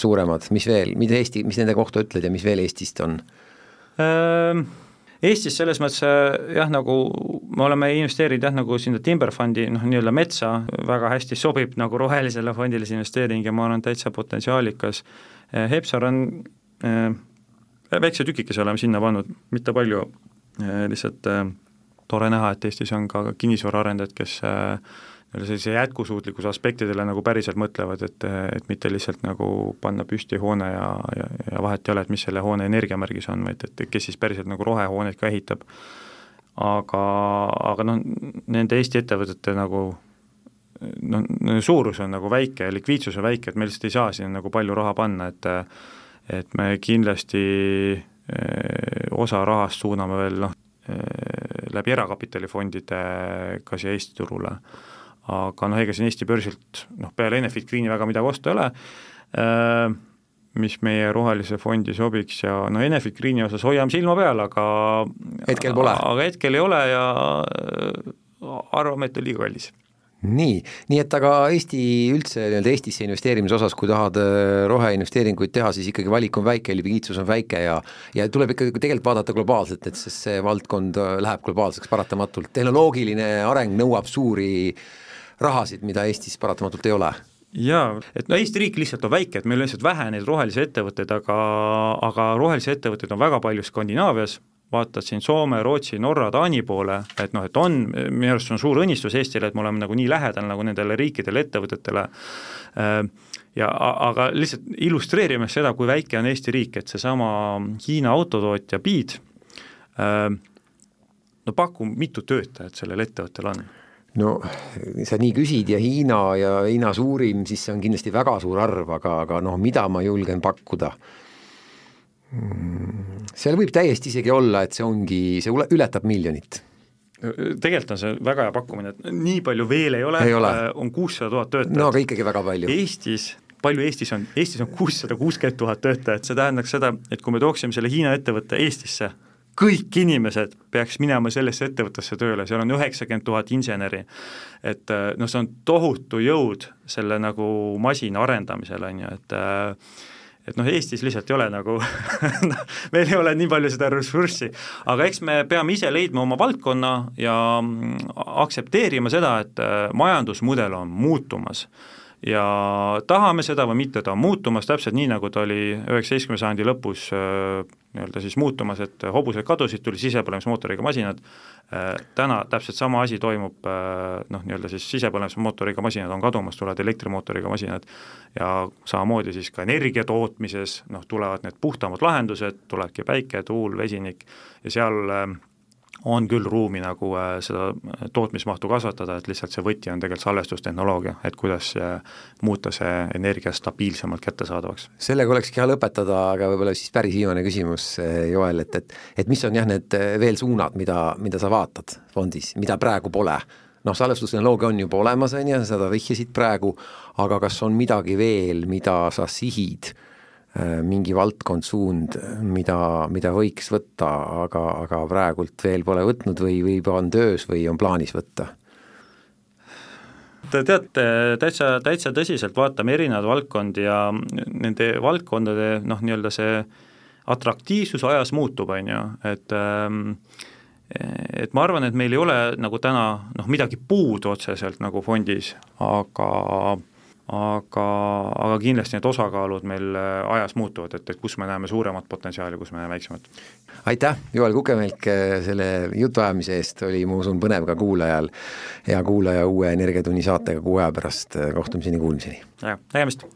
suuremad, mis veel, mida Eesti, mis nende kohta ütled ja mis veel Eestist on? Ehm, Eestis selles mõttes äh, jah, nagu me oleme investeerinud jah, nagu sinna Timber Fundi noh, nii-öelda metsa, väga hästi sobib nagu rohelisele fondile see investeering ja ma arvan, täitsa potentsiaalikas. Äh, Hepsar on äh, väikse tükikese oleme sinna pannud, mitte palju, lihtsalt tore näha, et Eestis on ka kinnisvaraarendajad, kes äh, sellise jätkusuutlikkuse aspektidele nagu päriselt mõtlevad, et, et mitte lihtsalt nagu panna püsti hoone ja, ja, ja vahet ei ole, et mis selle hoone energiamärgis on, vaid et kes siis päriselt nagu rohehooneid ka ehitab. aga, aga noh, nende Eesti ettevõtete nagu noh, suurus on nagu väike ja likviidsus on väike, et me lihtsalt ei saa sinna nagu palju raha panna, et et me kindlasti eh, osa rahast suuname veel noh, eh, läbi erakapitalifondide ka siia Eesti turule aga noh, ega siin Eesti börsilt noh, peale Enefit Greeni väga midagi osta ei ole äh,, mis meie rohelise fondi sobiks ja no Enefit Greeni osas hoiame silma peal, aga hetkel pole? aga hetkel ei ole ja äh, arvame, et on liiga kallis nii, nii et aga Eesti üldse nii-öelda Eestisse investeerimise osas, kui tahad äh, roheinvesteeringuid teha, siis ikkagi valik on väike, likviidsus on väike ja ja tuleb ikkagi tegelikult vaadata globaalselt, et sest see valdkond äh, läheb globaalseks paratamatult, tehnoloogiline areng nõuab suuri rahasid, mida Eestis paratamatult ei ole. Jaa, et no Eesti riik lihtsalt on väike, et meil on lihtsalt vähe neid rohelisi ettevõtteid, aga aga rohelisi ettevõtteid on väga palju Skandinaavias, vaatad siin Soome, Rootsi, Norra, Taani poole, et noh, et on, minu arust on suur õnnistus Eestile, et me oleme nagu nii lähedal nagu nendele riikidele, ettevõtetele, äh, ja aga lihtsalt illustreerime seda, kui väike on Eesti riik, et seesama Hiina autotootja BID äh, no paku, mitu töötajat sellel ettevõttel on? No sa nii küsid ja Hiina ja Hiina suurim, siis see on kindlasti väga suur arv, aga, aga noh, mida ma julgen pakkuda? Mm, seal võib täiesti isegi olla, et see ongi, see ületab miljonit tegelikult on see väga hea pakkumine, et nii palju veel ei ole, äh, on kuussada tuhat töötajat. no aga ikkagi väga palju. Eestis, palju Eestis on, Eestis on kuussada kuuskümmend tuhat töötajat, see tähendaks seda, et kui me tooksime selle Hiina ettevõtte Eestisse, kõik inimesed peaks minema sellesse ettevõttesse tööle, seal on üheksakümmend tuhat inseneri. et äh, noh, see on tohutu jõud selle nagu masina arendamisel, on ju, et äh, et noh, Eestis lihtsalt ei ole nagu meil ei ole nii palju seda ressurssi, aga eks me peame ise leidma oma valdkonna ja mm, aktsepteerima seda, et äh, majandusmudel on muutumas ja tahame seda või mitte, ta on muutumas täpselt nii, nagu ta oli üheksateistkümnenda sajandi lõpus äh, nii-öelda siis muutumas, et hobused kadusid, tuli sisepõlemismootoriga masinad, äh, täna täpselt sama asi toimub äh, noh, nii-öelda siis sisepõlemismootoriga masinad on kadumas, tulevad elektrimootoriga masinad. Ja samamoodi siis ka energia tootmises, noh, tulevad need puhtamad lahendused, tulebki päike, tuul, vesinik. Ja seal äh, on küll ruumi nagu äh, seda äh, tootmismahtu kasvatada, et lihtsalt see võti on tegelikult salvestustehnoloogia, et kuidas äh, muuta see energia stabiilsemalt kättesaadavaks. sellega olekski hea lõpetada, aga võib-olla siis päris viimane küsimus, Joel, et, et et mis on jah, need veel suunad, mida, mida sa vaatad fondis, mida praegu pole? noh, salvestustehnoloogia on juba olemas, on ju, seda vihjasid praegu, aga kas on midagi veel, mida sa sihid äh, mingi valdkond, suund, mida, mida võiks võtta, aga, aga praegult veel pole võtnud või, või juba on töös või on plaanis võtta? Te teate, täitsa, täitsa tõsiselt vaatame erinevaid valdkondi ja nende valdkondade noh, nii-öelda see atraktiivsus ajas muutub, on ju, et ähm, et ma arvan, et meil ei ole nagu täna noh, midagi puudu otseselt nagu fondis, aga aga, aga kindlasti need osakaalud meil äh, ajas muutuvad, et, et kus me näeme suuremat potentsiaali, kus me näeme väiksemat. aitäh, Joel Kukemelk, äh, selle jutuajamise eest, oli, ma usun, põnev ka kuulajal. hea kuulaja uue Energiatunni saatega kuu aja pärast, kohtumiseni, kuulmiseni! nägemist!